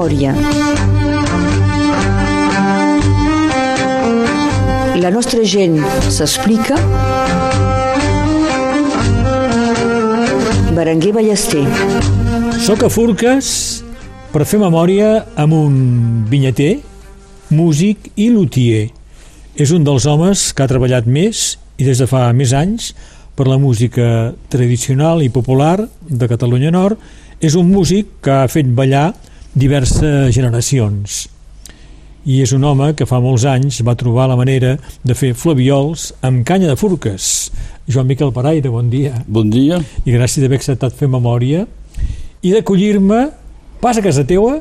memòria. La nostra gent s'explica. Berenguer Ballester. Soc a Furques per fer memòria amb un vinyeter, músic i luthier. És un dels homes que ha treballat més i des de fa més anys per la música tradicional i popular de Catalunya Nord. És un músic que ha fet ballar diverses generacions i és un home que fa molts anys va trobar la manera de fer flaviols amb canya de furques. Joan Miquel Paraire, bon dia. Bon dia. I gràcies d'haver acceptat fer memòria i d'acollir-me pas a casa teua,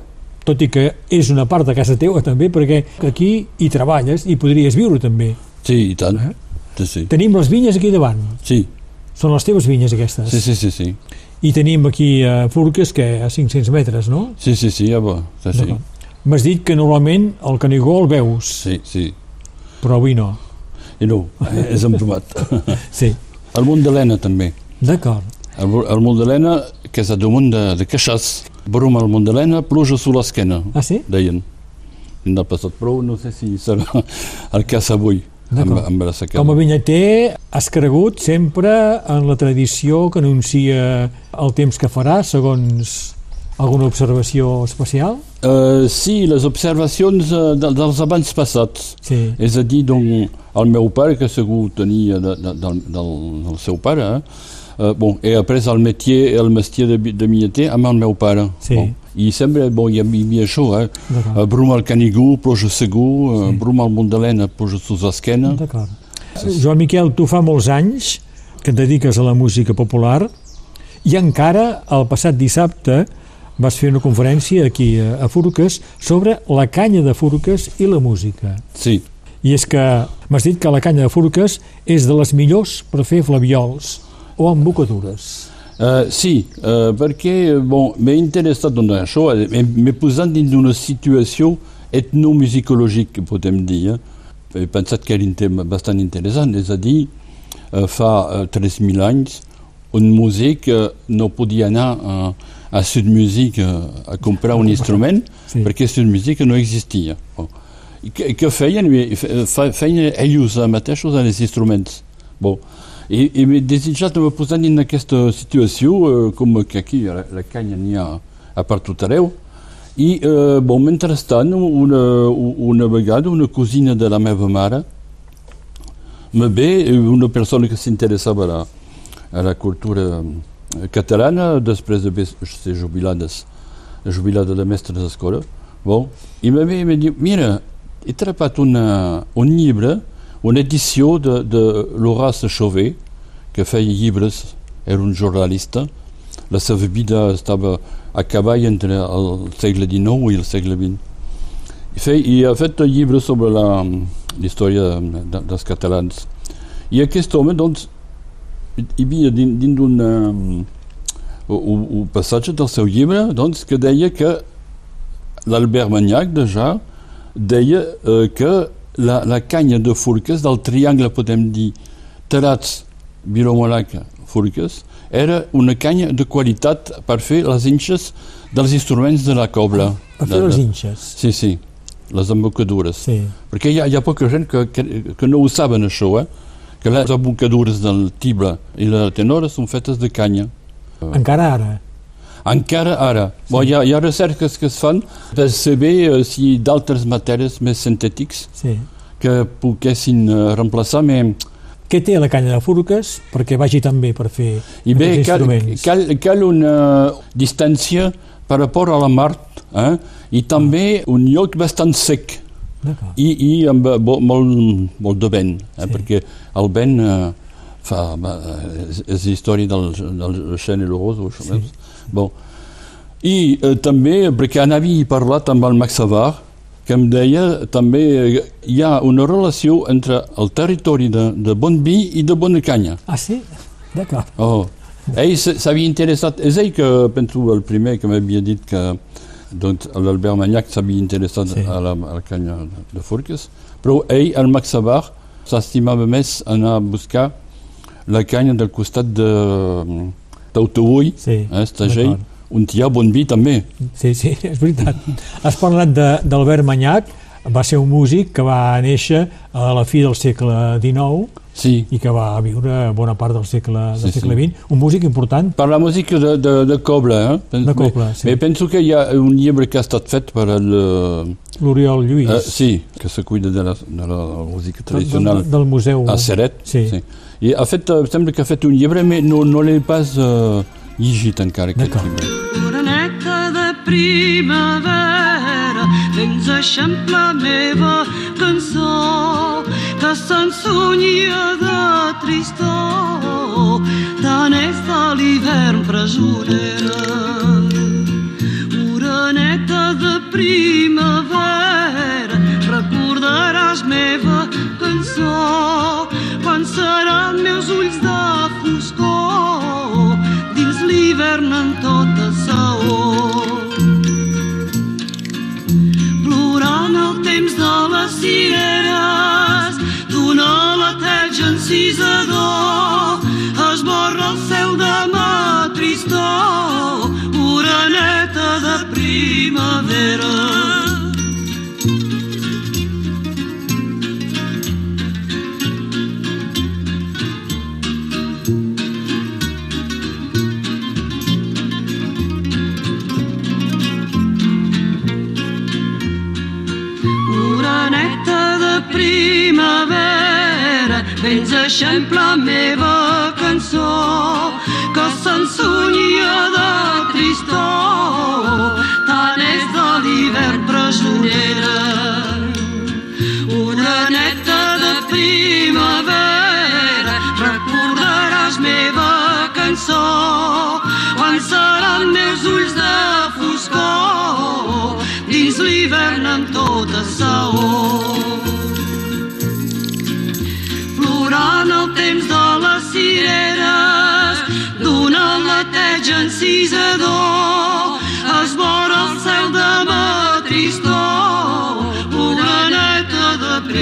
tot i que és una part de casa teua també, perquè aquí hi treballes i podries viure també. Sí, i tant. Eh? Sí, sí. Tenim les vinyes aquí davant. Sí. Són les teves vinyes aquestes. Sí, sí, sí, sí. I tenim aquí a uh, Furques, que a 500 metres, no? Sí, sí, sí, ja va. Sí, sí. M'has dit que normalment el Canigó el veus. Sí, sí. Però avui no. I no, és embrumat. sí. El munt d'Helena també. D'acord. El, el munt d'Helena, que és damunt de, de Caixàs. Brum al munt d'Helena, pluja a l'esquena. Ah, sí? Deien. En el passat, però no sé si serà el cas avui. Amb, amb la Com a vinyater has cregut sempre en la tradició que anuncia el temps que farà segons alguna observació especial? Uh, sí, les observacions uh, dels abans passats. Sí. És a dir, doncs, el meu pare, que segur tenia de, de, de, del, del seu pare, uh, bon, he après el métier, el mestier de, de vinyater amb el meu pare. Sí. Bon, I sempre bon, hi, havia això, eh? Uh, brum al Canigú, pluja segur, uh, sí. brum al Montalena, pluja sus l'esquena. D'acord. Joan Miquel, tu fa molts anys que et dediques a la música popular i encara el passat dissabte vas fer una conferència aquí a Furques sobre la canya de Furques i la música. Sí. I és que m'has dit que la canya de Furques és de les millors per fer flaviols o embocadures. Uh, sí, uh, perquè bon, m'he interessat en això, m'he posat dins d'una situació etnomusicològica, podem dir. Eh? He pensat que era un tema bastant interessant, és a dir, uh, fa uh, 3.000 anys un músic uh, no podia anar uh, a Sud Music a comprar un instrument sí. perquè Sud Music no existia. Bon. I que, que feien? Feien ells mateixos els instruments. Bon. I, i desitjat de me posar en aquesta situació, eh, com que aquí la, la canya n'hi ha a part tot arreu, i eh, bon, mentrestant, una, una vegada, una cosina de la meva mare me ve, una persona que s'interessava a, a la cultura catalana, després de ser jubilades, jubilada de mestre d'escola, bon, i me ve i me diu, mira, he atrapat una, un llibre, una edició de, de l'Horace Chauvet, que feia llibres, era un jornalista, la seva vida estava a cavall entre el segle XIX i el segle XX. I, fe, i ha fet un llibre sobre la, història de, dels catalans. I aquest home, doncs, hi havia dins, d'un um, un passatge del seu llibre doncs, que deia que l'Albert Magnac ja deia eh, que la, la canya de Furques, del triangle, podem dir, Terats, Vilomolac, Furques, era una canya de qualitat per fer les inxes dels instruments de la cobla. Ah, per fer les inxes? Sí, sí, les embocadures. Sí. Perquè hi ha, hi ha poca gent que, que, que no ho saben, això, eh? que les embocadures del tible i la tenora són fetes de canya. Encara ara? Encara ara. Sí. Bon, hi, ha, hi ha recerques que es fan per saber uh, si d'altres matèries més sintètics sí. que poguessin uh, reemplaçar, però què té la canya de furques perquè vagi també per fer I bé, cal, instruments? Cal, cal una distància per rapport a la mar eh? i també un lloc bastant sec i, i amb molt, molt de vent, eh? sí. perquè el vent eh, fa, és, és història del, del i l'Oros. Sí. Bon. I eh, també, perquè anava parlat amb el Max Savard, que em deia també hi ha una relació entre el territori de, de bon vi i de bona canya. Ah, sí? D'acord. Oh. Ell s'havia interessat, és ell que penso el primer que m'havia dit que doncs, l'Albert Magnac s'havia interessat sí. a, la, a la canya de, de Forques, però ell, el Max Sabar, s'estimava més anar a buscar la canya del costat de d'Autobull, sí, eh, Estagell, on hi ha bon vi també. Sí, sí, és veritat. Has parlat d'Albert Manyac, va ser un músic que va néixer a la fi del segle XIX Sí. i que va viure bona part del segle, del Sí, segle sí. XX. Un músic important. Per la música de, de, de Cobla, eh? Pen- De Cobla, sí. penso que hi ha un llibre que ha estat fet per el... eh, L'Oriol Lluís. eh, sí, que se cuida de la, de la música tradicional del, del museu. a Seret. Sí. sí. I ha fet, eh, sembla que ha fet un llibre, però no, no l'he pas eh, llegit encara, aquest llibre. Oreneta de primavera, vens a eixamplar la meva cançó, que s'ensunyia de tristor, tant és de l'hivern presonera. Oreneta de primavera, recordaràs meva cançó, quan seran meus ulls de dins l'hivern en tota saó. Plorant el temps de les cireres, d'una lateja encisador, esborra el cel de mà tristor, oreneta de primavera. Vens la meva cançó, que s'ensunyia de tristor,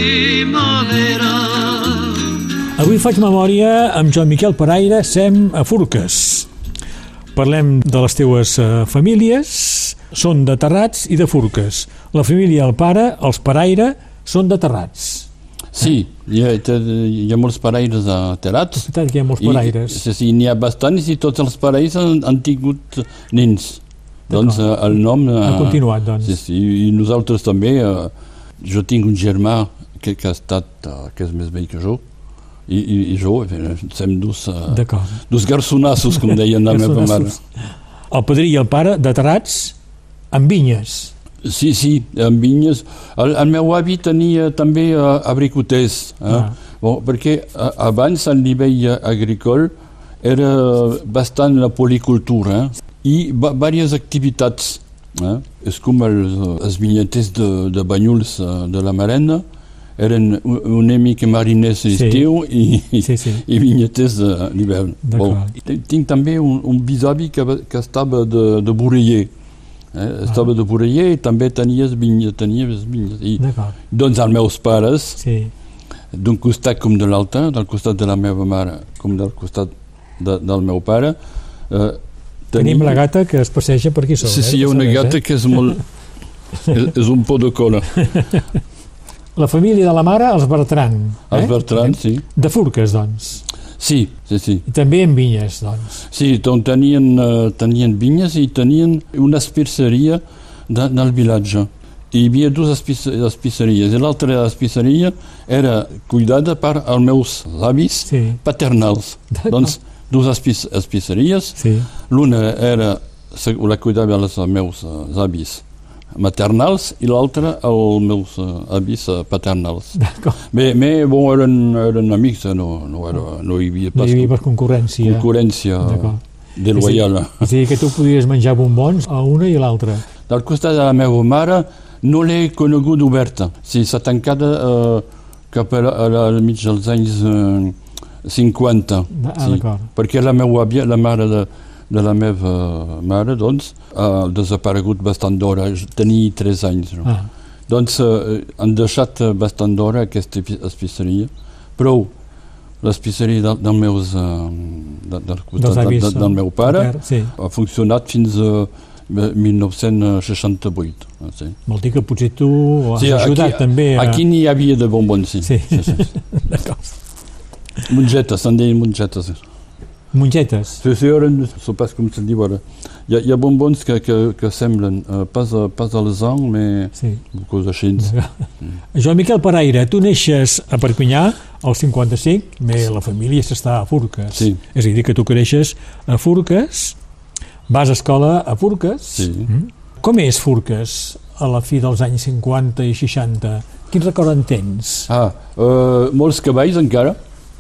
primavera. Avui faig memòria amb Joan Miquel Paraire, sem a Furques. Parlem de les teues eh, famílies, són de Terrats i de Furques. La família, el pare, els Paraire, són de Terrats. Sí, hi ha, hi ha molts paraires a Terats. És veritat que hi ha molts paraires. I, sí, sí, n'hi ha bastants i tots els paraires han, han tingut nens. Doncs eh, el nom... Ha eh, continuat, doncs. Sí, sí, i nosaltres també. Jo tinc un germà que, que ha estat, eh, que és més vell que jo, i, i, i jo, som dos, D'acord. dos garçonassos, com deien la meva mare. El padrí i el pare de Terrats amb vinyes. Sí, sí, amb vinyes. El, el meu avi tenia també uh, abricoters, eh? Ah. bon, perquè uh, abans el nivell uh, agricol era bastant la policultura eh? i diverses activitats. Eh? És com els, els vinyeters de, de Banyuls uh, de la Marena, eren una mica mariners Sí. d'estiu i, Sí, sí. i vinyeters d'hivern. D'acord. Bon, tinc també un, un bisavi que, que estava de, de Boreller, Eh? Estava de Boreller i també tenies vinyes, tenies vinyes. I, doncs els meus pares, Sí. d'un costat com de l'altre, del costat de la meva mare com del costat de, del meu pare, eh, Tenim la gata que es passeja per aquí sobre. Sí, sí, hi ha una gata que és molt... és, és un pot de cola. La família de la mare, els Bertran. Els eh? Bertran, sí. De Furques, doncs. Sí, sí, sí. I també en vinyes, doncs. Sí, doncs tenien, uh, tenien vinyes i tenien una espirceria de, del vilatge. Hi havia dues espis, espiceries. I l'altra espiceria era cuidada per els meus avis Sí. paternals. Doncs dues espis, espiceries. Sí. L'una era, la cuidava els meus uh, avis maternals i l'altra els meus uh, avis uh, paternals. Bé, bé bon, eren, eren amics, eh, no, no, era, no hi havia No pas hi havia per concurrència. concurrència D'acord. desloyal. És a dir, que tu podies menjar bombons a una i a l'altra. Del costat de la meva mare no l'he conegut oberta. Sí, s'ha tancat eh, cap a, la, a la, al mig dels anys eh, 50. Ah, sí. Perquè la meva àvia, la mare de, de la meva mare, doncs, ha desaparegut bastant d'hora. Tenia 3 anys. No? Ah, Doncs eh, han deixat eh, bastant d'hora aquesta espiceria. Però l'espiceria del, del, meus, uh, de, del costat avis, de, de, del meu pare pater, sí. ha funcionat fins a 1968. ah, Sí. Vol dir que potser tu has Sí, ajudat aquí, també a... Aquí n'hi havia de bonbons, sí. Sí. sí, sí. D'acord. Mongetes, se'n deien mongetes. Mongetes. Sí, sí, ara no sé pas com se'n diu ara. Hi ha, hi ha bonbons que, que, que semblen uh, pas, a, pas al sang, mais Sí. cosa així. Joan Miquel Paraire, tu neixes a Perpinyà al 55, mais la família s'està a Furques. Sí. És a dir, que tu creixes a Furques, vas a escola a Furques. Sí. Mm. Com és Furques a la fi dels anys 50 i 60? Quin record en tens? Ah, uh, molts cavalls encara,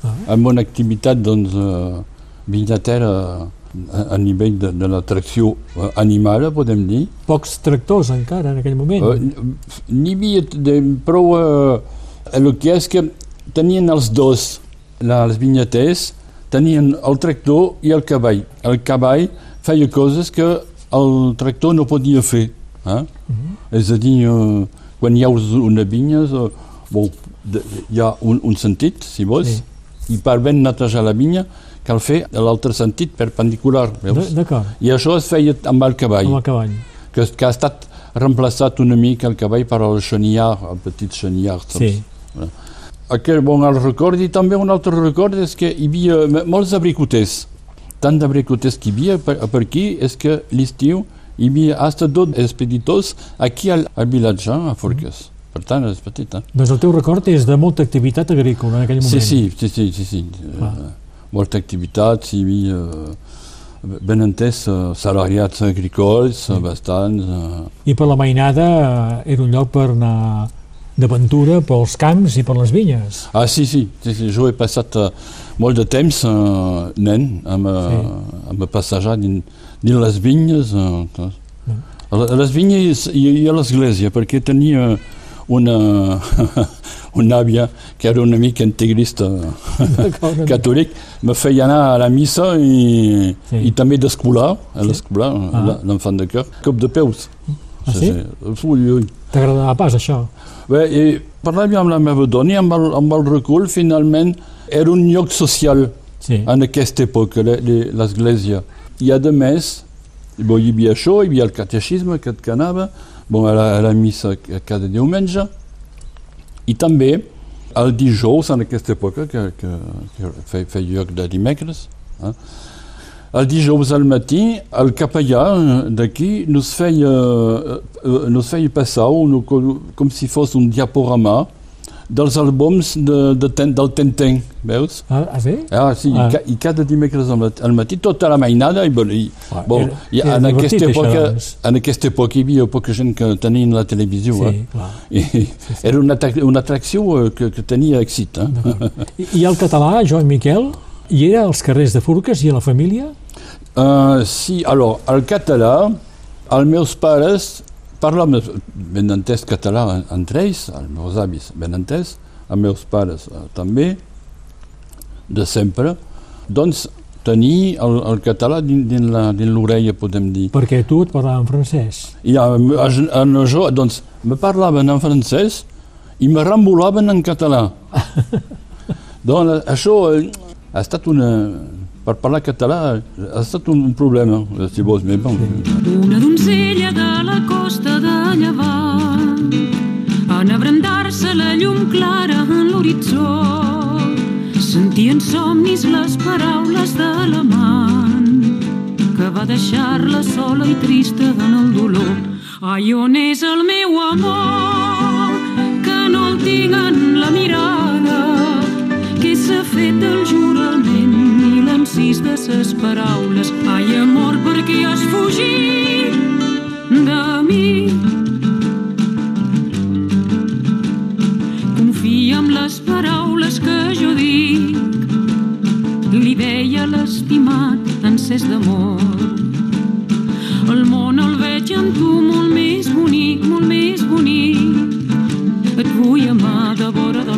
Ah. amb una activitat doncs, uh, vinyatera a, a nivell de, de l'atracció uh, animada, podem dir. Pocs tractors encara en aquell moment. Uh, N'hi havia de, prou uh, el que és que tenien els dos, la, els vinyaters, tenien el tractor i el cavall. El cavall feia coses que el tractor no podia fer. Eh? És a dir, uh, quan hi ha una vinya, uh, bon, de, hi ha un, un sentit, si vols, Sí. i per ben netejar la vinya cal fer l'altre sentit perpendicular. D'acord, I això es feia amb el cavall amb el cavall. que, que ha estat reemplaçat una mica el cavall per al xeniar, el petit xeniar. saps? Sí. Aquest, bon, el record i també un altre record és que hi havia molts abricoters. Tant d'abricoters que hi havia per, per aquí és que l'estiu hi havia hasta dos expeditors aquí al, al vilatge, a Forques. Per tant, és petit, eh? Doncs el teu record és de molta activitat agrícola en aquell moment. Sí, sí, sí, sí, sí, sí. Ah. Molta activitat, havia uh, ben entès uh, salariats agrícoles, uh, bastants. Uh, I per la mainada eh, era un lloc per anar d'aventura pels camps i per les vinyes. Ah, sí, sí, sí, sí. jo he passat uh, molt de temps, uh, nen, amb, uh, Sí. amb a passejar din, dins les vinyes. Mm. a, a les vinyes i, i a l'església, perquè tenia una, una àvia que era una mica integrista D'acord. catòlic, me feia anar a la missa i, Sí. i també d'escolar, a Sí. l'escolar, Ah. l'enfant de cœur, cop de peus. Ah, sí? Ui, ui. T'agradava pas això? Bé, i parlava amb la meva dona i amb el, amb el recul, finalment, era un lloc social Sí. en aquesta època, le- le- l'església. I a més, bon, hi havia això, hi havia el catexisme que, que anava, bon, a, la, a la missa ca- cada diumenge, i també el dijous, en aquesta època, que, que, que feia, feia lloc de dimecres, eh? el dijous al matí, el capellà d'aquí nos feia, eh, eh, nos si fos un diaporama dels àlbums de, de, ten, del Tintin, veus? Ah, ah sí? Ah, sí, Ah. I, i cada dimecres al matí, al matí tota la mainada i, bon, i, Ah, bon, era- i en, aquesta època, doncs. en aquesta època hi havia poca gent que tenien la televisió. Sí, eh? clar. I, Era una, una atracció eh, que, que tenia èxit. Eh? I, I el català, Joan Miquel, hi era als carrers de Furques i a la família? Uh, sí, alors, el català, els meus pares parlaven ben entès català en- entre ells, els meus avis ben entès, els meus pares uh, també, de sempre. Doncs tenir el, el català dins, dins la- dins l'orella, podem dir. Perquè tu et parlava en francès. I a, a, a, a jo, doncs, me parlaven en francès i me rembolaven en català. doncs això eh, ha estat una... Per parlar català ha estat un, un problema, si vols, mais bon. Una donzella llevant en abrandar-se la llum clara en l'horitzó. Sentien somnis les paraules de l'amant que va deixar-la sola i trista en el dolor. Ai on és el meu amor que no el tinc en la mirada? Que s'ha fet el jurament i l'encís de ses paraules. Ai, amor, per què has fugit de mi? Confia en les paraules que jo dic. Li deia l'estimat encès d'amor. El món el veig en tu molt més bonic, molt més bonic. Et vull amar de vora del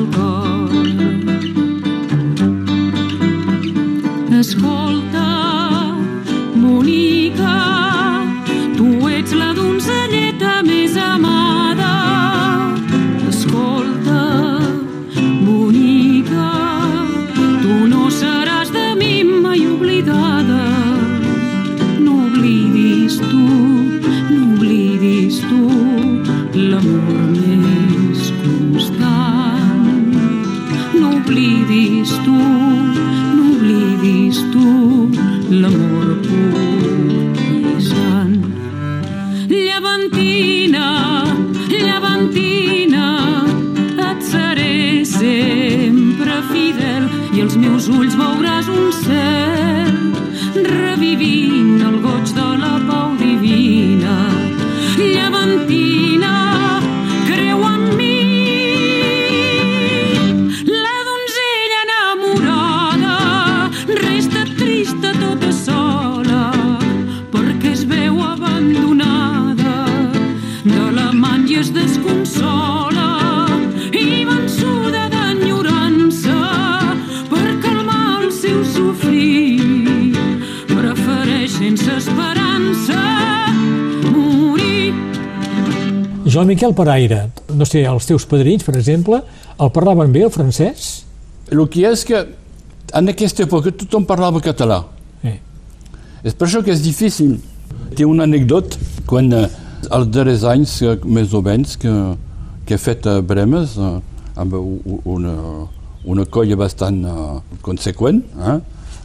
Joan Miquel Paraire, no sé, els teus padrins, per exemple, el parlaven bé, el francès? El que és que en aquesta època tothom parlava català. Eh. És per això que és difícil. Té una anècdota quan eh, els darrers anys, eh, més o menys, que, que he fet a Bremes, eh, amb una, una colla bastant eh, conseqüent, eh?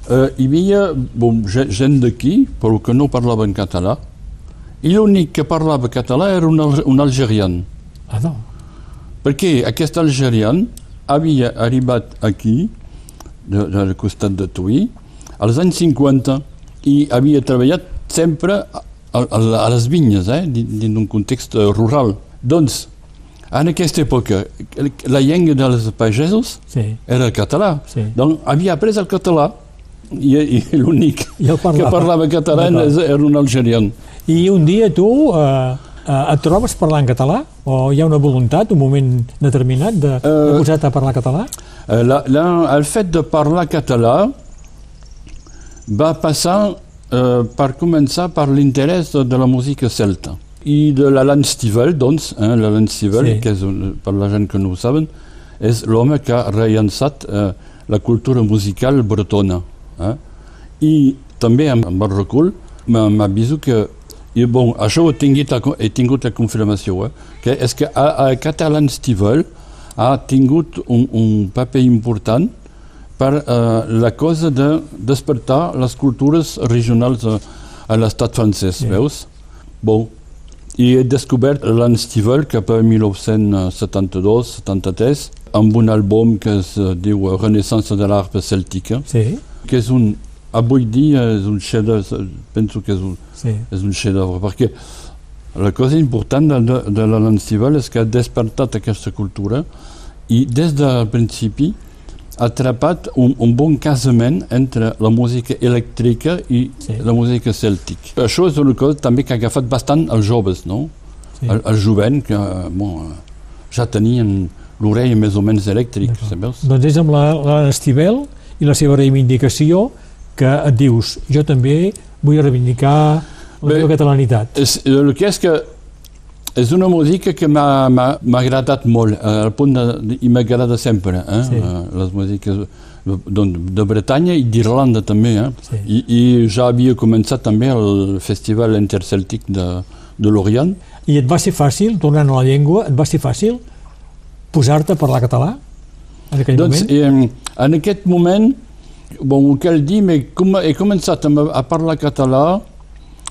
Eh, hi havia bon, ge- gent d'aquí, però que no parlaven català, i l'únic que parlava català era un, al- un algerian. Ah, no. Perquè aquest algerian havia arribat aquí, de, del costat de Tuí, als anys 50 i havia treballat sempre a, a, a les vinyes, eh, dins d'un context rural. Doncs, en aquesta època, la llengua dels pagesos Sí. era el català. Sí. Doncs havia après el català i, i l'únic que parlava català era un algerian. I un dia tu eh, eh, et trobes parlant català? O hi ha una voluntat, un moment determinat de, de Eh, posar-te a parlar català? Eh, la, la, el fet de parlar català va passar eh, per començar per l'interès de, la música celta i de l'Alan Stivell, doncs, eh, l'Alan Stivell, Sí. que és, per la gent que no ho saben, és l'home que ha rellançat eh, la cultura musical bretona. Eh? I també amb, amb el recul m'aviso que i bon, això ho tingut, he tingut la confirmació, eh? que és que a, a Catalan Stivell ha tingut un, un paper important per eh, la cosa de despertar les cultures regionals a, a l'estat francès, Sí. veus? Bon, i he descobert l'Anstivel cap a 1972-73 amb un àlbum que es diu Renaissance de l'arpa celtica, Sí, que és un, avui dia és un chef-d'œuvre, penso que és un, sí. és un chef-d'œuvre, perquè la cosa important de, de, de l'Anstivel és que ha despertat aquesta cultura i des del principi ha atrapat un, un bon casament entre la música elèctrica i Sí. la música cèltica. Això és una cosa també que ha agafat bastant els joves, no? Sí. El, el jovent que bon, ja tenien l'orella més o menys elèctrica, saps? Doncs és amb la- l'Estivel i la seva reivindicació que et dius, jo també vull reivindicar la Bé, meva catalanitat. És, el que és que és una música que m'ha agradat molt, eh, al punt de, i m'agrada sempre, eh? Sí. Eh, les músiques de, de, de Bretanya i d'Irlanda també, eh? Sí. I, I ja havia començat també el Festival Interceltic de, de l'Orient. I et va ser fàcil, tornant a la llengua, et va ser fàcil posar-te a parlar català en aquell Doncs moment? eh, en aquest moment, bon, ho cal dir, m'he com, he començat a, a parlar català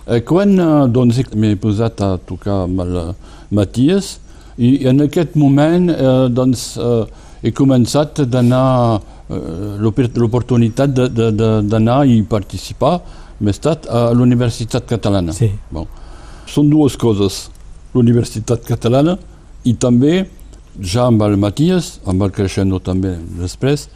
eh, quan eh, doncs, m'he posat a tocar amb el Matías i en aquest moment eh, doncs, eh, he començat d'anar eh, l'opor- l'oportunitat d'anar i participar més tard a l'Universitat Catalana. Sí. Bon. Són dues coses, l'Universitat Catalana i també, ja amb el Matías, amb el Crescendo també després,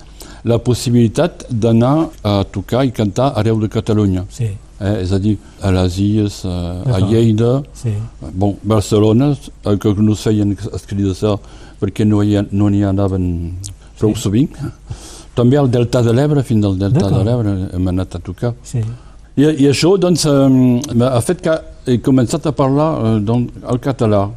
la possibilitat d'anar a tocar i cantar arreu de Catalunya. Sí, Eh? És a dir, a les Illes, a, a. Lleida, sí, bon, Barcelona, el que no feien escrits perquè no hi, no n'hi anaven prou Sí. sovint. També al Delta de l'Ebre, fins al Delta de l'Ebre hem anat a tocar. sí. I, i això doncs, eh, ha fet que he començat a parlar eh, doncs, el català.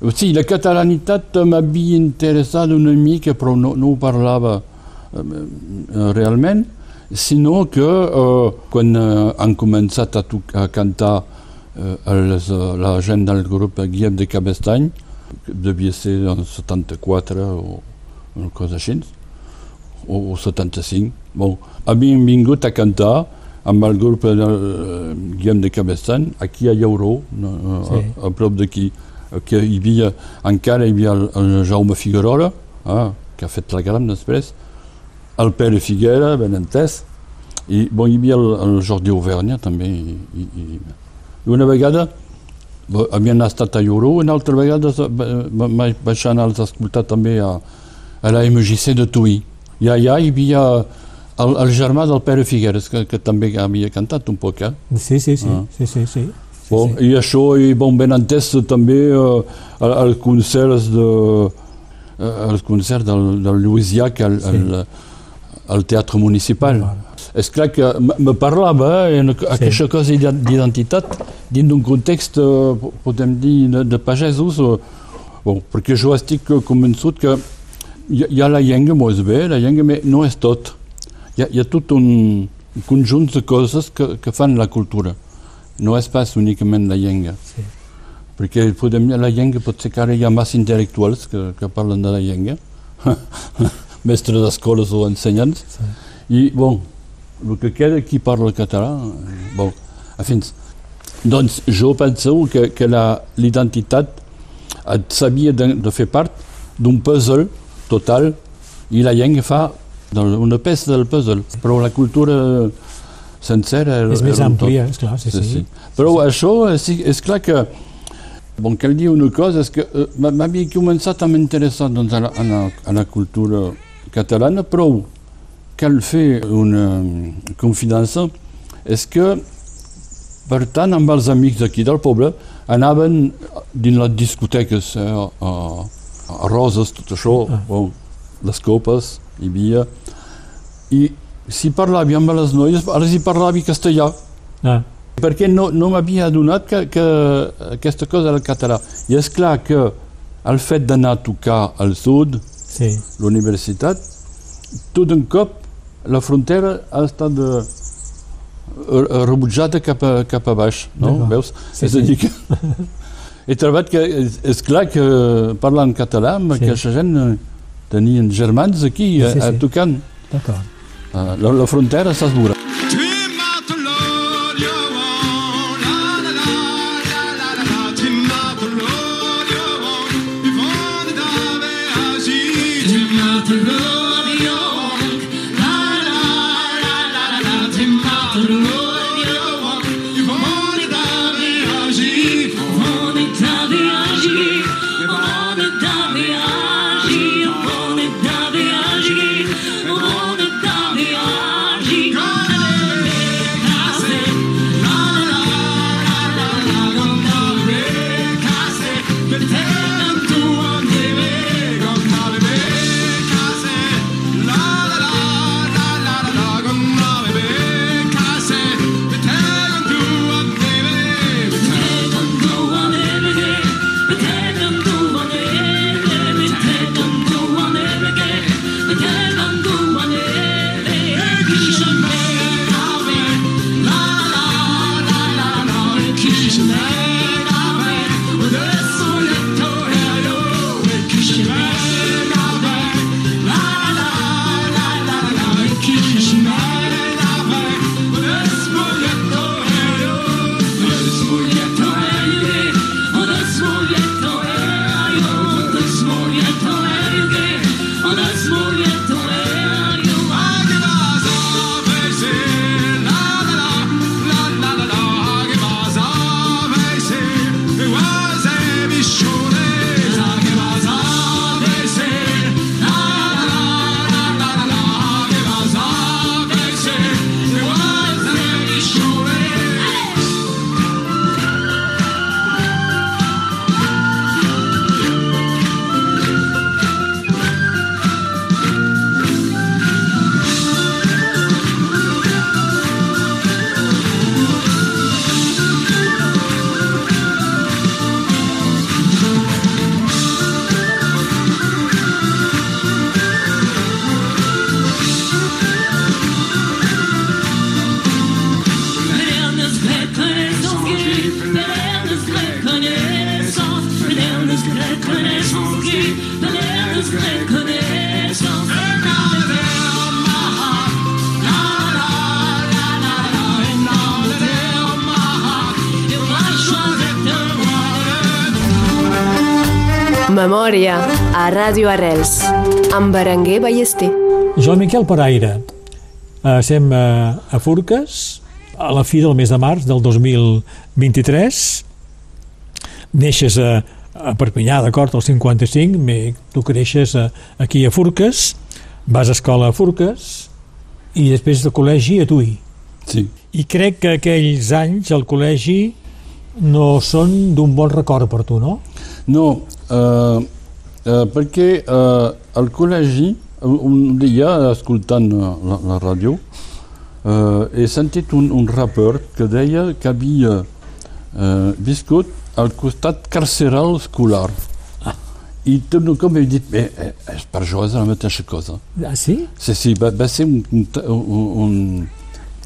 O sigui, la catalanitat m'havia interessat una mica, però no, no ho parlava eh, eh, realment, sinó que eh, quan eh, han començat a, a cantar eh, els, eh, la gent del grup Guillem de Cabestany, devia ser en 74 o una cosa així, o, o 75. Bon, havíem vingut a cantar amb el grup de uh, Guillem de Cabestany, aquí a Llauró, uh, Sí. a, a prop d'aquí, eh, que hi havia, encara hi havia el, el Jaume Figuerola, ah, que ha fet la gran després, el Pere Figuera, ben entès, i bon, hi havia el, el Jordi Auvergne també, i, i, i, i una vegada havien estat a Lloró, una altra vegada vaig anar a escoltar també a, a la MJC de Tuí. I allà hi havia el, el germà del Pere Figueres, que, que també havia cantat un poc, eh? Sí, sí, sí, Ah. sí, sí, sí. Bon, sí. I això, i bon, ben entès també eh, concerts de, eh, els concerts del, del Lluís Llach al, Sí. al, al Teatre Municipal. És clar que me parlava eh, en aquesta cosa d'ident- d'identitat dins d'un context, eh, podem dir, de, de pagesos, eh, bon, perquè jo estic convençut que hi, hi ha la llengua molt bé, la llengua mais no és tot. Hi ha, hi ha tot un, un conjunt de coses que, que fan la cultura. No és pas únicament la llengua. Sí. Perquè podem la llengua pot ser que ara hi ha massa intel·lectuals que, que parlen de la llengua, mestres d'escoles o ensenyants, Sí. i, bon, el que queda qui parla el català, bon, en fi, doncs jo penso que, que la- l'identitat sabia de, de fer part d'un puzzle total i la llengua fa una peça del puzzle, però la cultura sencera era, És més un tot. àmplia, esclar, sí, sí. sí. Però això és, és clar que Bon, cal dir una cosa, és que eh, m'havia començat a m'interessar doncs, a, la, a, la, a la cultura catalana, però cal fer una mm, confidança, és que, per tant, amb els amics d'aquí del poble, anaven dins les discoteques, eh, a, a Roses, tot això, Ah. bon, les copes, hi havia, i si parlava amb les noies, ara hi parlava castellà, Ah, perquè no, no m'havia adonat que, que aquesta cosa era català. I és clar que el fet d'anar a tocar al sud, sí. l'universitat, tot un cop la frontera ha estat de, eh, rebutjada cap a, cap a baix, no? Veus? Sí, és a dir que he trobat que és, és clar que parlant català Sí. aquesta gent eh, tenien germans aquí Sí, a, sí, a sí. tocant. D'acord. Eh, La, la frontera s'ha dura. Memòria a Ràdio Arrels amb Berenguer Ballester. Joan Miquel Paraire, eh, estem a, a Furques, a la fi del mes de març del 2023, neixes a, a Perpinyà, d'acord, al 55, me, tu creixes a, aquí a Furques, vas a escola a Furques i després de col·legi a Tui. Sí. I crec que aquells anys al col·legi no són d'un bon record per tu, no? No, eh, eh, perquè eh, al col·legi, un dia, la, he sentit un, un rapper que deia que havia eh, viscut al costat carceral escolar. I tot un cop he dit, eh, eh, per jo és la mateixa cosa. Ah, sí? Sí, sí, va, va ser un, un,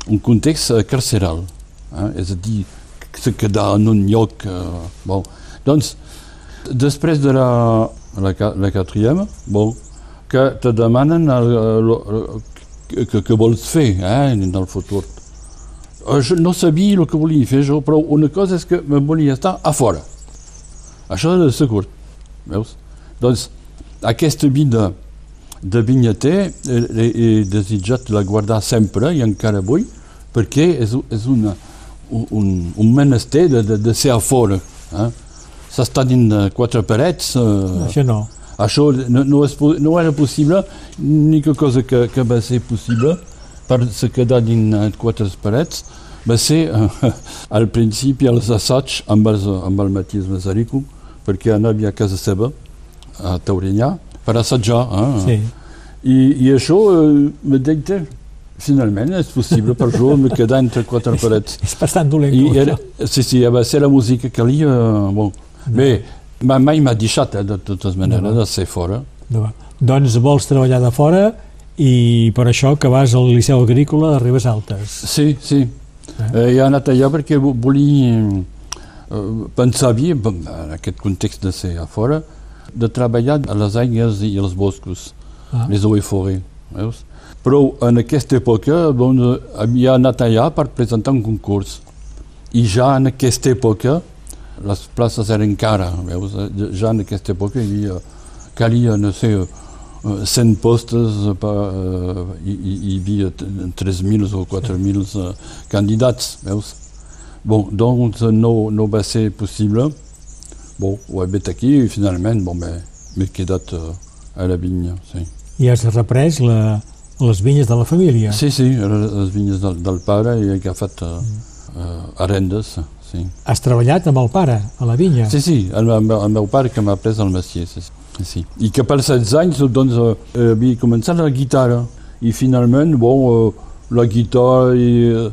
un, context eh, carceral. Eh? És a dir, se quedar en un lloc... Eh, bon. Doncs, després de la, la, quatrième, bon, que te demanen el, que, que vols fer eh, en el futur. Eh, jo no sabia el que volia fer jo, però una cosa és que me volia estar a fora. Això era segur. Veus? De he desitjat la guardar sempre i encara vull, perquè és, és una, un, un menester de, de, de ser a fora. Eh? S'està dins quatre parets. Eh, Això no. això no, no, és, no era possible, l'única cosa que, que va ser possible per se quedar dins quatre parets va ser eh, al principi els assaigs amb, els, amb el Matías Mazarico, perquè anava a casa seva, a Taurinyà, per assajar. Eh? Sí. I, I això eh, me deia, finalment és possible per jo me quedar entre quatre parets. És bastant dolent. I era, sí, sí, va ser la música que calia. Bon. Bé, ma- mai m'ha deixat, eh, de totes maneres, de ser fora. Doncs vols treballar de fora i per això que vas al Liceu Agrícola de Ribes Altes. Sí, sí. Eh, he anat allà perquè vo- volia eh, pensar bé, en aquest context de ser a fora, de treballar a les aigües i els boscos, Ah. les eaux. Veus? Però en aquesta època doncs, havia anat allà per presentar un concurs. I ja en aquesta època les places eren cares, veus? Ja en aquesta època hi havia, calia, no sé, eh, 100 postes, eh, per, eh, hi, hi havia t- 3.000 o 4.000 eh, candidats, veus? Bon, doncs no, no va ser possible. Bon, ho he vet aquí i finalment bon, m'he quedat eh, a la vinya, sí. I has reprès la, les vinyes de la família. Sí, sí, les vinyes del, del pare i he agafat uh, uh, arendes, sí. Has treballat amb el pare a la vinya. Sí, sí, el, el, meu- el meu pare que m'ha pres el messier, sí, sí. sí. I que per 16 anys doncs, eh, havia començat la guitarra i finalment, bon, eh, la guitarra i eh,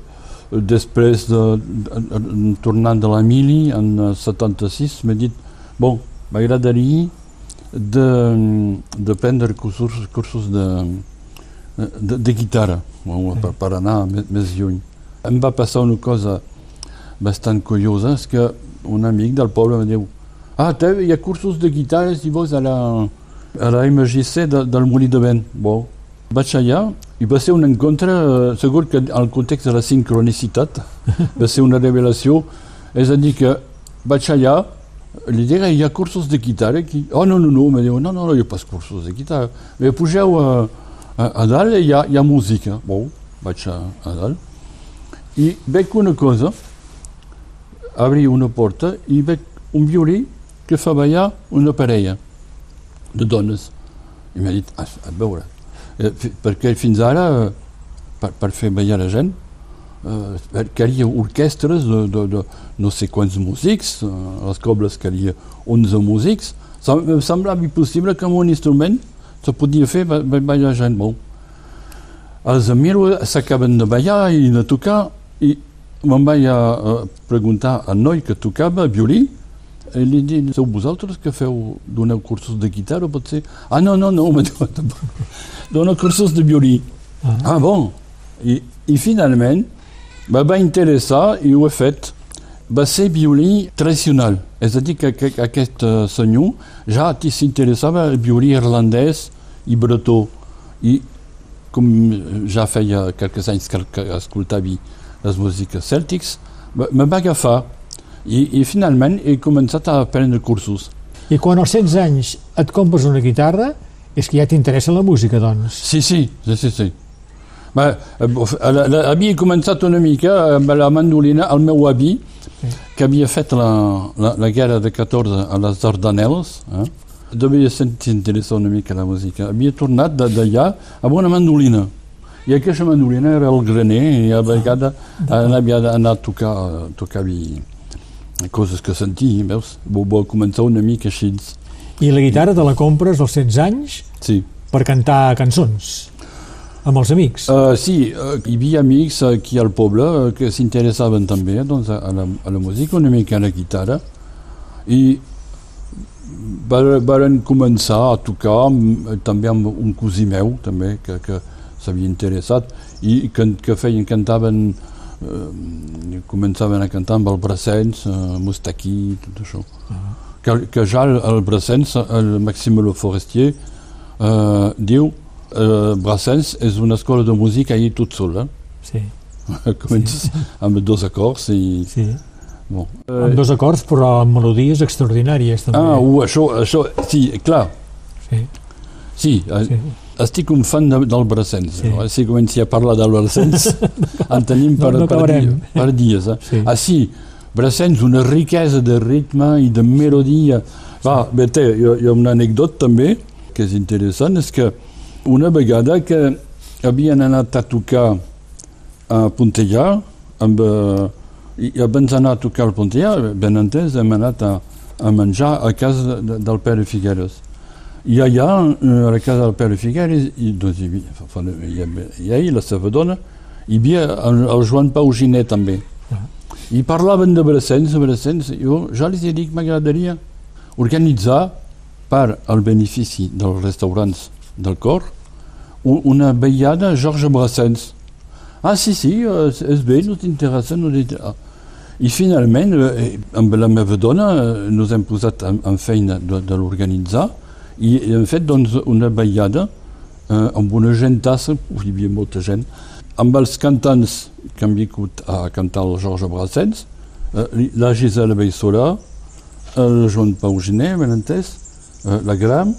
després de, de, de, tornant de la mili en eh, 76 m'he dit, bon, m'agradaria de, de prendre cursos, cursos de, de, de guitarra bon, per, per anar més, més lluny. Em va passar una cosa bastant curiosa, és que un amic del poble em diu ah, te, hi ha cursos de vols a la, a la MGC de, del Molí de Vent. Bon, vaig allà i va ser un encontre, eh, segur que al context de la sincronicitat va ser una revelació, és a dir que vaig allà, li dic, hi ha cursos de guitarra aquí? Oh, no, no, no, em diu, no, no, no, hi ha pas de guitarra. Bé, pugeu a, a, a dalt i hi ha, hi ha música. Bon, vaig a, a dalt. I veig una cosa, obri una porta i veig un violí que fa ballar una parella de dones. I m'ha dit, a, a veure, eh, perquè fins ara, eh, per, per fer ballar la gent, eh, calia orquestres de, de, de no sé quants músics, eh, a les cobles calia 11 músics, em semblava impossible que amb un instrument se podia fer ba- ba- ballar gent. Bon. Els miro, s'acaben de ballar i de tocar, i me'n vaig a, a preguntar al noi que tocava violí, i li dic, sou vosaltres que feu, doneu cursos de guitarra, potser? Ah, no, no, no, dono cursos de violí. Ah, bon. I, i finalment me va interessar i ho he fet. Va ser violí tradicional, és a dir, que, que aquest eh, senyor ja s'interessava el violí irlandès i bretó. I com ja feia quelques anys que escoltava les músiques cèltics, me va agafar i, i finalment he començat a prendre cursos. I quan als 16 anys et compres una guitarra, És que ja t'interessa la música, doncs. Sí, sí, sí, sí. sí. Bé, eh, la, la, havia començat una mica amb la mandolina, el meu avi, sí. que havia fet la, la, la guerra de 14 a les Dardanelles, eh? devia s'interessar una mica la música. Havia tornat d'allà amb una mandolina. I aquesta mandolina era el graner i a vegades ah, havia d'anar a tocar, a tocar coses que sentia, veus? Va començar una mica així. I la guitarra te la compres als 16 anys sí. per cantar cançons? amb els amics? Uh, sí, uh, hi havia amics aquí al poble uh, que s'interessaven també doncs, a, la, a la música, una mica a la guitarra, i varen començar a tocar amb, també amb un cosí meu també, que, que s'havia interessat i que, que feien, cantaven eh, començaven a cantar amb el Brassens, eh, Mustaquí, tot això. Uh -huh. que, que ja el, el Brassens, el Maxime Le Forestier, eh, diu uh, Brassens és una escola de música ahir tot sol, eh? Sí. Comences sí. amb dos acords i... Sí. Bon. Uh, amb dos acords, però amb melodies extraordinàries, també. Ah, uh, això, això, sí, clar. Sí. Sí, eh, sí. Estic un fan de, del Brassens. Sí. No? Si comenci a parlar del Brassens, en tenim per, no, no per, dia, per dies. Eh? Sí. Ah, sí, Brassens, una riquesa de ritme i de melodia. Va, sí. bé, té, hi, hi ha una anècdota també que és interessant, és que una vegada que havien anat a tocar a Pontellà, amb, uh, i abans d'anar a tocar al Pontellà, ben entès, hem anat a, a menjar a casa de, del Pere Figueres. I allà, eh, a la casa del Pere Figueres, i, doncs, hi, havia, hi, hi havia la seva dona, hi havia el, el Joan Pau Giné també. Uh I parlaven de Brassens, Brassens, jo ja els he dit que m'agradaria organitzar per al benefici dels restaurants del cor, una veillada a Georges Brassens. Ah, sí, sí, és bé, no t'interessa, no t'interessa. I finalment, eh, amb la meva dona, eh, nos hem posat en, en feina de, de l'organitzar i hem fet doncs, una veillada eh, amb una gentassa, hi havia molta gent, amb els cantants que han vingut a cantar el Georges Brassens, eh, la Gisela Beissola, el Joan Pau Giné, ben entès, eh, la Gram,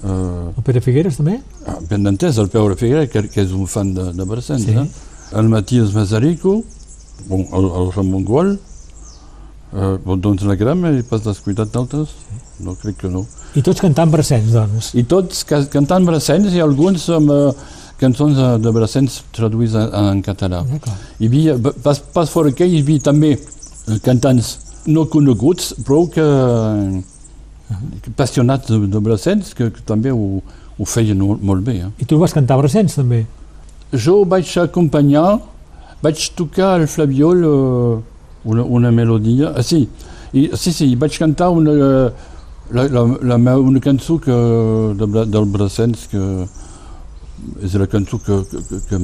Uh, el Pere Figueres també? Ah, ben entès, el Pere Figueres, que, que és un fan de, de Brassens. Sí. Eh? El Matías Mazarico, bon, el, el Ramon Gual, uh, bon, doncs la gran he pas descuidat d'altres? Sí. No, crec que no. I tots cantant Brassens, doncs? I tots cantant Brassens i alguns amb uh, cançons de Brassens traduïts en, en català. Hi havia, pas, pas fora que hi havia també cantants no coneguts, però que passionats de, de Brassens, que, que també ho, ho feien molt bé. Eh? I tu vas cantar Brassens, també? Jo vaig acompanyar, vaig tocar al flaviol uh, una, una melodia. Ah, sí, I, sí, sí, vaig cantar una, la, la, la, una cançó que, de, del Brassens, que és la cançó que, que, que,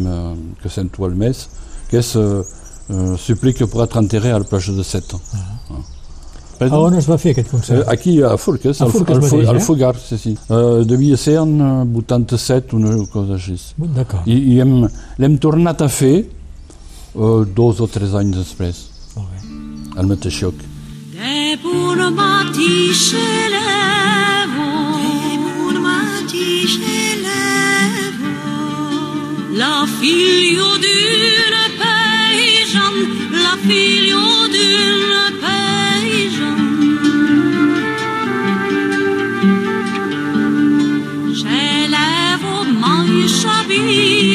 que, sento al mes, que és uh, Supplique pour être enterré à la plage de Sète. Uh -huh. ah. Perdó? A on es va fer aquest concert? Eh, aquí a Forques, a Forques al, mateix, al, al Fogar, sí, sí. Uh, devia ser en 87, una cosa així. D'acord. I, i l'hem tornat a fer uh, dos o tres anys després. Molt bé. Al mateix lloc. De bun matí se levo, de bun matí se levo, la figlio d'un paysan, la figlio d'un paysan. Se levo mai sabiglio,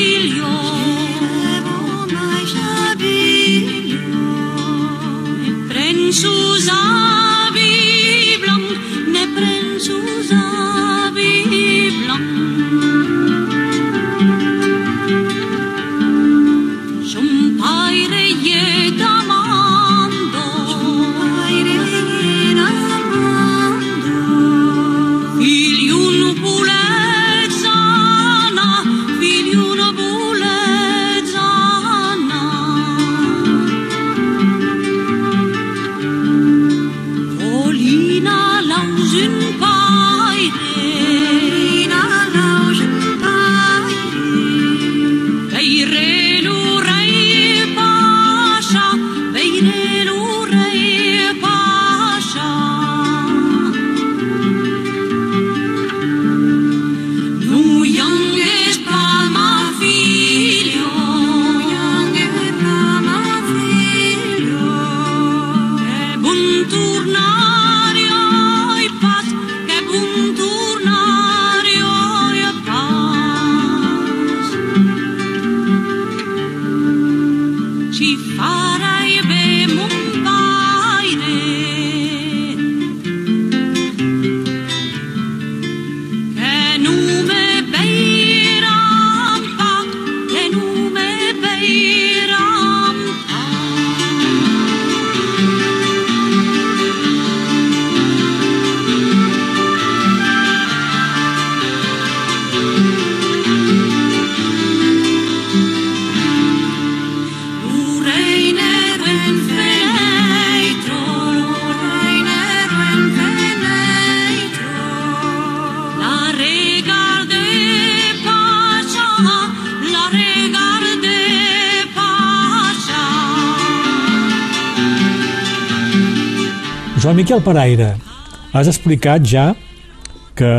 Miquel Paraire, has explicat ja que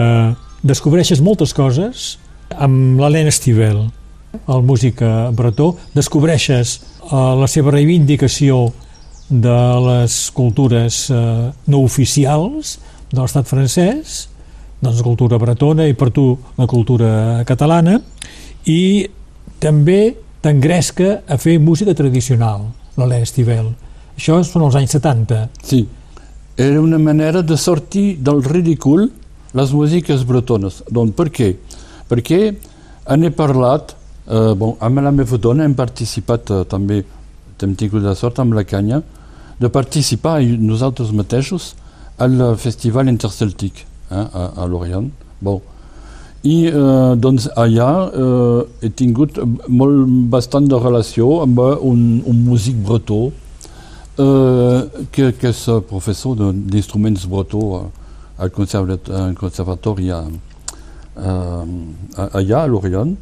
descobreixes moltes coses amb l'Helena Estivel, el músic bretó, descobreixes eh, la seva reivindicació de les cultures eh, no oficials de l'estat francès, doncs la cultura bretona i per tu la cultura catalana, i també t'engresca a fer música tradicional, l'Helena Estivel. Això són els anys 70. Sí, era una manera de sortir del ridícul les músiques bretones. Doncs per què? Perquè n'he parlat, eh, bon, amb la meva dona hem participat eh, també, hem tingut la sort amb la canya, de participar nosaltres mateixos al Festival Interceltic eh, a, a Lorient. Bon. I eh, doncs allà eh, he tingut molt, bastant de relació amb un, un músic bretó eh, que, que és professor de- d'instruments bretó eh, al conservat- al conservatori a, eh, allà a Lorient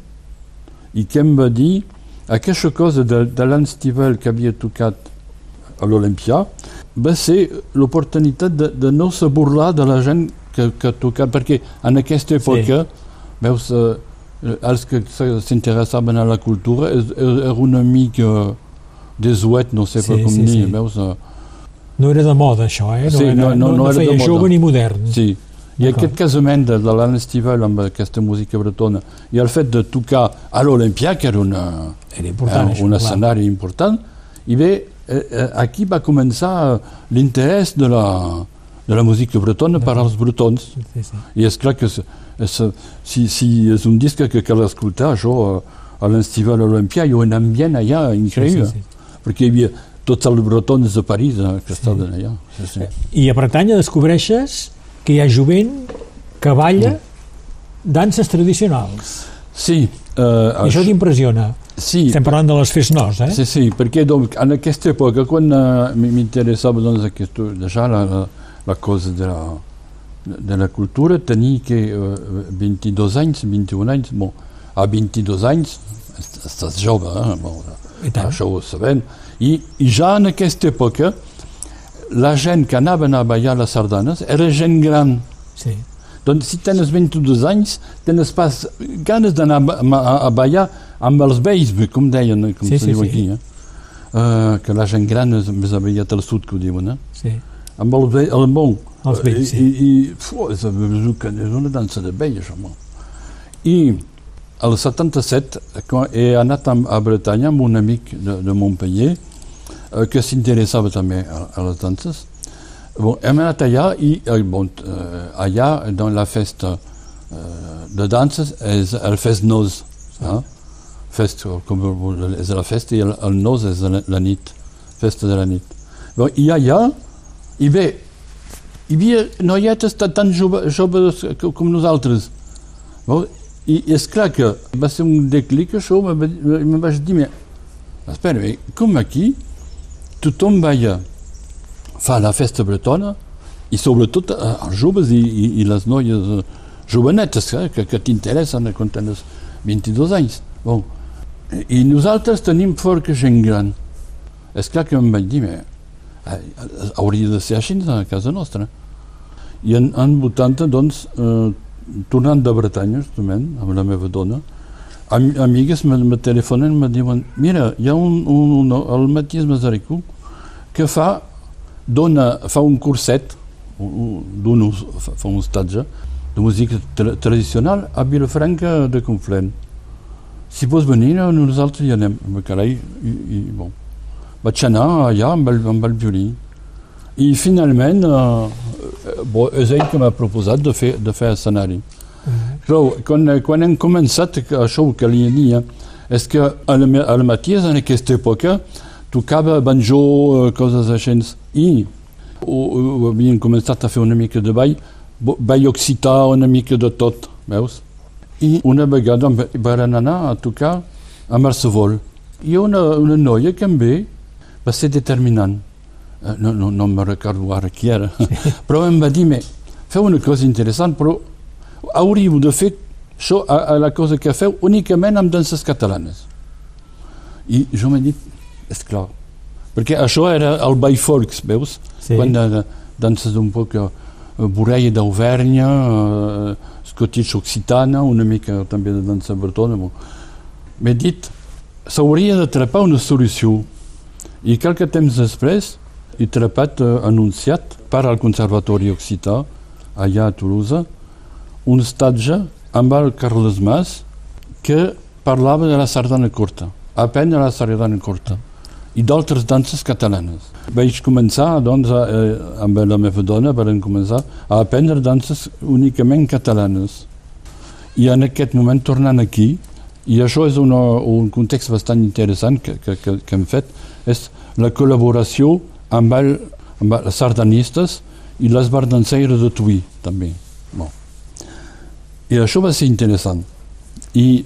i que em va dir aquesta cosa de, de l'Anstivel que havia tocat a l'Olympia va ser l'oportunitat de, de no se burlar de la gent que, que ha tocat, perquè en aquesta època, veus, eh, els que se- s'interessaven a la cultura és- era una mica desuet, no sé Sí, com sí, dir, sí. veus? eh, No era de moda, això, eh? No, Sí, era, no- no- no era de feia moda. jove ni modern. Sí, i aquest casament de, de l'Anne Estival amb aquesta música bretona i el fet de tocar a l'Olympia, que era una, Era important, eh, això, un clar. escenari important, i bé, eh, eh, aquí va començar l'interès de la, de la música bretona per als bretons. Sí, sí. I és clar que és, és, si, si és un disc que cal escoltar, això, a l'Estival Olympia, hi ha un ambient allà increïble, Sí, sí, perquè hi havia tots els bretons de París eh, que estaven allà. Sí, sí. I a Bretanya descobreixes que hi ha jovent que balla danses tradicionals. Sí, eh, I això t'impressiona. sí, Estem parlant de les fes nos, eh? Sí, sí, perquè doncs, en aquesta època, quan uh, m'interessava doncs, aquest, déjà la, la, la cosa de la, de la cultura, tenia que uh, 22 anys, 21 anys, bon, a 22 anys est- estàs jove, eh? bon, I tant. això ho sabem, i, ja en aquesta època la gent que anaven a ballar les sardanes era gent gran, Sí. doncs si tens 22 anys, tens pas ganes d'anar a, a, a ballar amb els vells, com deien, com Sí, se sí, diu sí. aquí. Eh? Uh, que la gent gran és més aviat al sud, que ho diuen. Eh? sí. Amb els vells, el bon. Els vells, sí. I, i fu, és, és una dansa de vell, això. I al 77, quan he anat a, a de, de Montpellier, eh, a, a les danses, Bon, hem anat eh, bon, eh, dans la festa eh, de danses, és el fest. Eh? La festa i el, el la, la nit, festa de la nit. Bon, I allà, i bé, hi havia I és clar que va ser un declic, això, me vaig dir, "Mais, espera, com aquí tothom balla fa la festa bretona i sobretot eh, els joves i, i, i les noies eh, jovenetes eh, que, que t'interessen quan tens 22 anys. Bon. I nosaltres tenim que gent gran. És clar que em vaig dir, "Mais, eh, hauria de ser així a casa nostra. I en, en 80, doncs, eh, tornant de Bretanya, justament, amb la meva dona, am, amigues me, me telefonen i me diuen mira, hi ha un, un, un el Matías Mazarico que fa dona, fa un curset un- un- d'un fa, un estatge de música tra tradicional a Vilafranca de Conflent si vols venir, nosaltres hi anem. Carai, i, i bon. vaig anar allà amb el, amb el violí. I finalment eh, bo, és ell que m'ha proposat de fer, de fer escenari. Mm -hmm. Però quan, quan hem començat això que li dia és que al, al Maties en aquesta època tocava banjo, coses així, i o, o, havíem començat a fer una mica de ball, ball occità, una mica de tot, veus? I una vegada van anar a tocar a Marsevol. I una, una noia que em ve va ser determinant. Eh, no, no, no me recordo ara qui era, però em va dir, feu una cosa interessant, però hauríeu de fer això, a, a la cosa que feu, únicament amb danses catalanes. I jo m'he dit, és clar, perquè això era el ball folks, veus? Sí. Quan de, danses un poc uh, Borella d'Auvernya, uh, Scottish Occitana, una mica també de dansa bretona. M'he dit, s'hauria de trepar una solució. I qualque temps després he trepat uh, anunciat per al Conservatori Occità, allà a Toulouse, un estatge amb el Carles Mas que parlava de la sardana curta, aprendre la sardana curta i d'altres danses catalanes. Vaig començar, doncs, a, eh, amb la meva dona, vam començar a aprendre danses únicament catalanes. I en aquest moment, tornant aquí, i això és una, un context bastant interessant que, que, que, que hem fet, és la col·laboració amb, el, amb els sardanistes i les bardanceires de Tuí, també. Bon. I això va ser interessant. I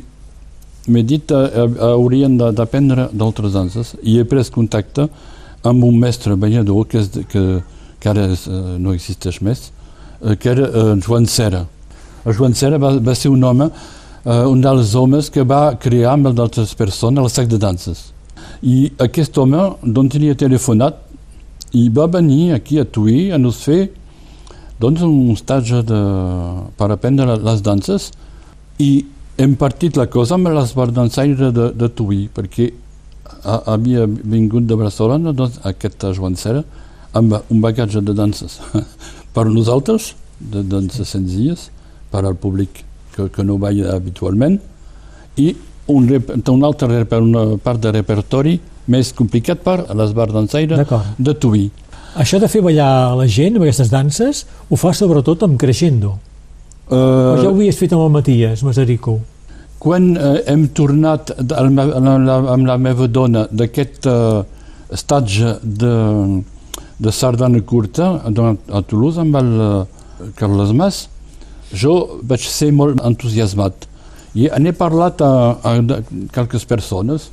m'he dit eh, eh, haurien d'aprendre d'altres danses i he pres contacte amb un mestre ballador que, és, que, que ara és, eh, no existeix més, que era Joan Serra. El Joan Serra va, va ser un home, un dels homes que va crear amb d'altres persones el sac de danses. I aquest home, d'on tenia telefonat, i va venir aquí a Tuí a nos fer doncs, un estatge de, per aprendre les danses. I hem partit la cosa amb l'esbardançaire de, de Tuí, perquè a, havia vingut de Barcelona doncs, aquest Joan Serra amb un bagatge de danses. Per nosaltres, de danses senzilles, per al públic que, que no veia habitualment, i un, un altre una part de repertori més complicat per l'esbardançaire de Tuí. Això de fer ballar la gent amb aquestes danses ho fa sobretot amb crescendo. Uh, ja ho havies fet amb el Matías Masarico? Quan uh, hem tornat amb la, amb la meva dona d'aquest uh, estatge de, de sardana curta a Toulouse amb el uh, Carles Mas, jo vaig ser molt entusiasmat. I n'he parlat a, a, a qualques persones,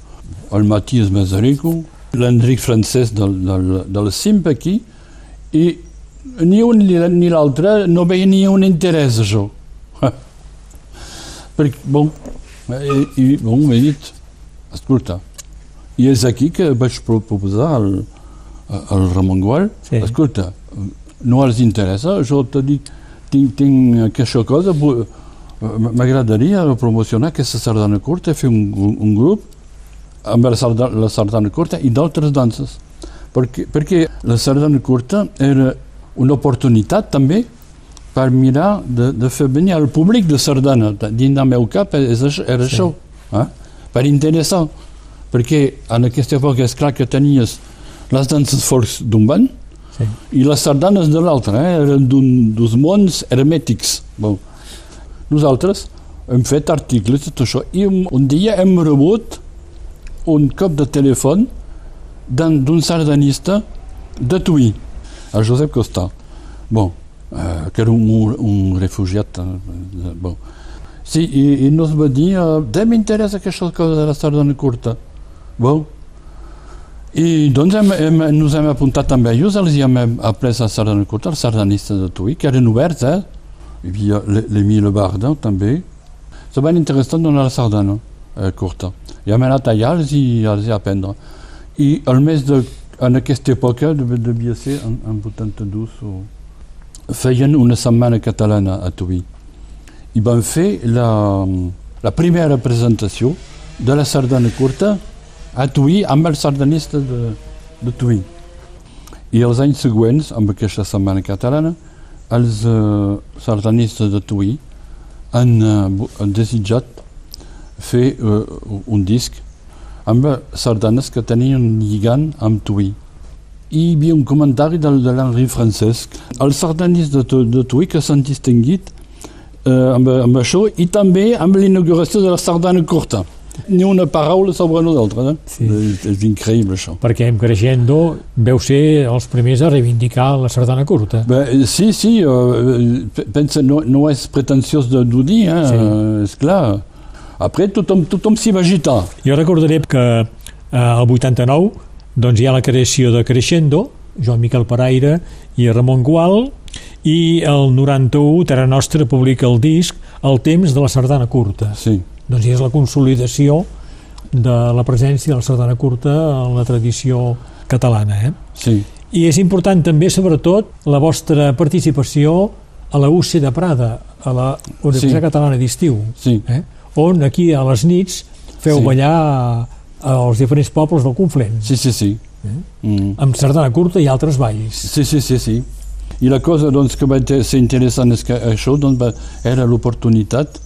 el Matías Masarico, l'Enric Francès del, del, del CIMP aquí, i ni un ni l'altre no veia ni un interès això. Perquè, bon, i, i bon, m'he dit, escolta, i és aquí que vaig proposar al, al Ramon Gual, sí. escolta, no els interessa, jo te dic, tinc, tinc aquesta cosa, m'agradaria promocionar aquesta sardana curta, fer un, un, un grup amb la sardana, la sardana curta i d'altres danses. Perquè, perquè la sardana curta era una oportunitat també per mirar de, de fer venir al públic de sardana. Dins del meu cap és, era sí. això, eh? per interessar. Perquè en aquesta època és clar que tenies les danses forts d'un banc sí. i les sardanes de l'altre, eh? eren d'uns mons hermètics. Bon. Nosaltres hem fet articles de tot això i un, un dia hem rebut un cop de telèfon d'un sardanista de Tuí a Josep Costa. Bon, uh, que un, un refugiat. Uh, bon. Sí, i, i nos va dir, uh, de m'interessa aquesta cosa de la sardana curta. Bon. I doncs hem, hem, nos hem apuntat també a ells, els hem après la sardana curta, els sardanistes de Tuí, que eren oberts, eh? Hi havia l'Emile Barda, també. Se van interessar en la sardana eh, curta. I hem anat allà i els hi aprendre. I el mes de en aquesta època, devia ser en, en 82, o... feien una setmana catalana a Tuí. I van fer la, la primera presentació de la sardana curta a Tuí amb el sardanista de, de Tuí. I els anys següents, amb aquesta setmana catalana, els uh, sardanistes de Tuí han, han desitjat fer uh, un disc amb sardanes que tenien lligant amb Tui. I hi havia un comentari de, de l'Henri Francesc. Els sardanis de, de Tui que s'han distinguit eh, amb, amb això i també amb l'inauguració de la sardana curta. Ni una paraula sobre nosaltres. Eh? Sí. És, és increïble això. Perquè en Crescendo veu ser els primers a reivindicar la sardana curta. Bé, sí, sí, eh, pensa, no, no és pretensiós de d'ho dir, eh? Sí. Eh, és clar. Après, tothom, tothom s'hi va agitar. Jo recordaré que eh, el 89 doncs hi ha la creació de Crescendo, Joan Miquel Paraire i Ramon Gual, i el 91 Terra Nostra publica el disc El temps de la sardana curta. Sí, Doncs és la consolidació de la presència de la sardana curta en la tradició catalana. Eh? sí. I és important també, sobretot, la vostra participació a la UC de Prada, a la Universitat Sí. Catalana d'Estiu, Sí. eh? On aquí a les nits feu Sí. ballar als diferents pobles del Conflent, Sí, sí, sí. Mm. amb sardana curta i altres balls. Sí, sí, sí, sí. I la cosa doncs, que va te- ser interessant és que això doncs, va, era l'oportunitat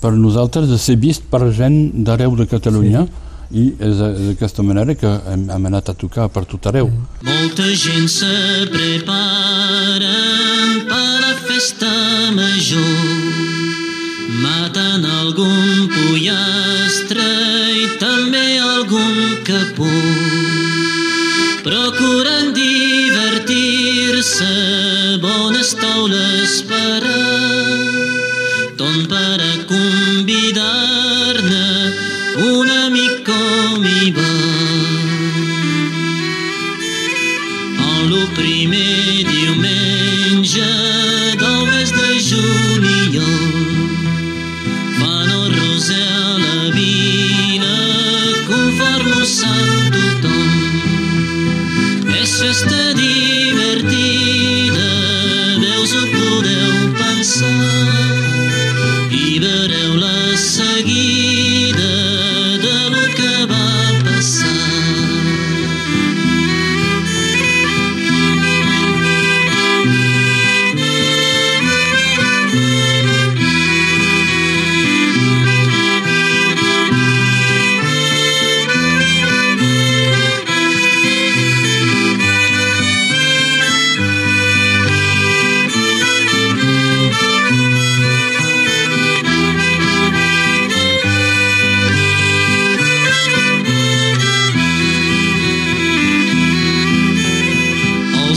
per nosaltres de ser vist per gent d'arreu de Catalunya sí. i és a- és d'aquesta manera que hem, hem anat a tocar per tot arreu. Mm. Molta gent se prepara per la festa major. Maten algun pollastre i també algun capó. Procuren divertir-se, bones taules per a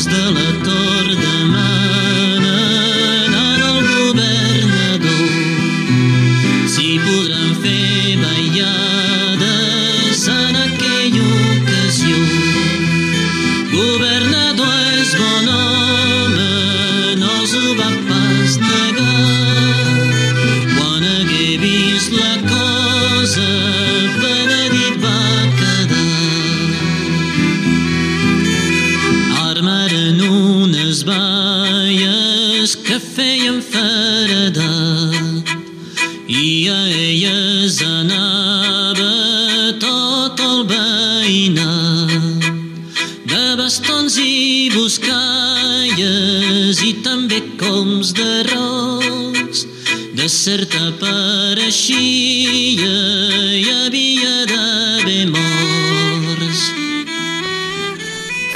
de la Tor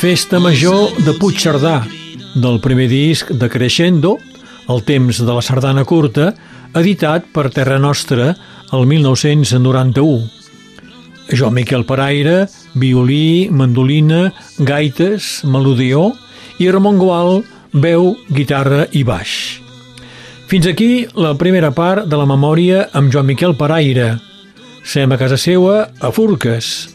Festa Major de Puigcerdà, del primer disc de Crescendo, El temps de la sardana curta, editat per Terra Nostra el 1991. Joan Miquel Paraire, violí, mandolina, gaites, melodió i Ramon Gual, veu, guitarra i baix. Fins aquí la primera part de la memòria amb Joan Miquel Paraire. Sem a casa seua, a Furques.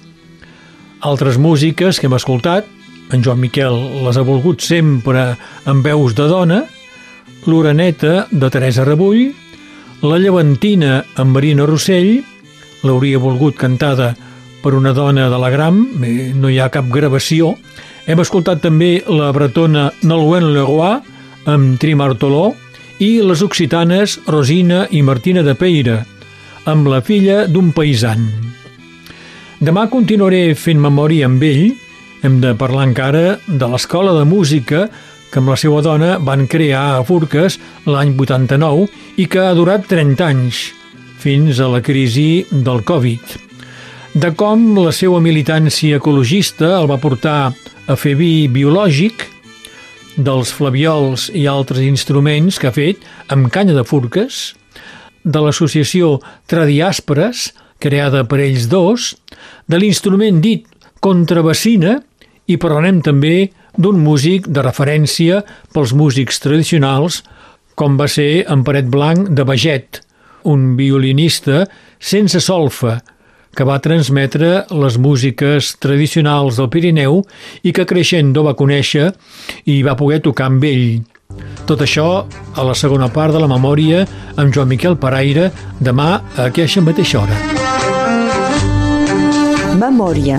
Altres músiques que hem escoltat, en Joan Miquel les ha volgut sempre amb veus de dona, l'Oreneta de Teresa Rebull, la Llevantina amb Marina Rossell, l'hauria volgut cantada per una dona de la Gram, eh, no hi ha cap gravació. Hem escoltat també la bretona Nolwenn Leroy amb Trimartoló i les occitanes Rosina i Martina de Peira, amb la filla d'un paisan. Demà continuaré fent memòria amb ell. Hem de parlar encara de l'escola de música que amb la seva dona van crear a Furques l'any 89 i que ha durat 30 anys, fins a la crisi del Covid. de com la seva militància ecologista el va portar a fer vi biològic dels flaviols i altres instruments que ha fet amb canya de furques, de l'associació Tradiàsperes, creada per ells dos, de l'instrument dit contrabassina i parlarem també d'un músic de referència pels músics tradicionals, com va ser en Paret Blanc de Baget, un violinista sense solfa, que va transmetre les músiques tradicionals del Pirineu i que creixent va conèixer i va poder tocar amb ell. Tot això a la segona part de la memòria amb Joan Miquel Paraire demà a aquesta mateixa hora. Memòria.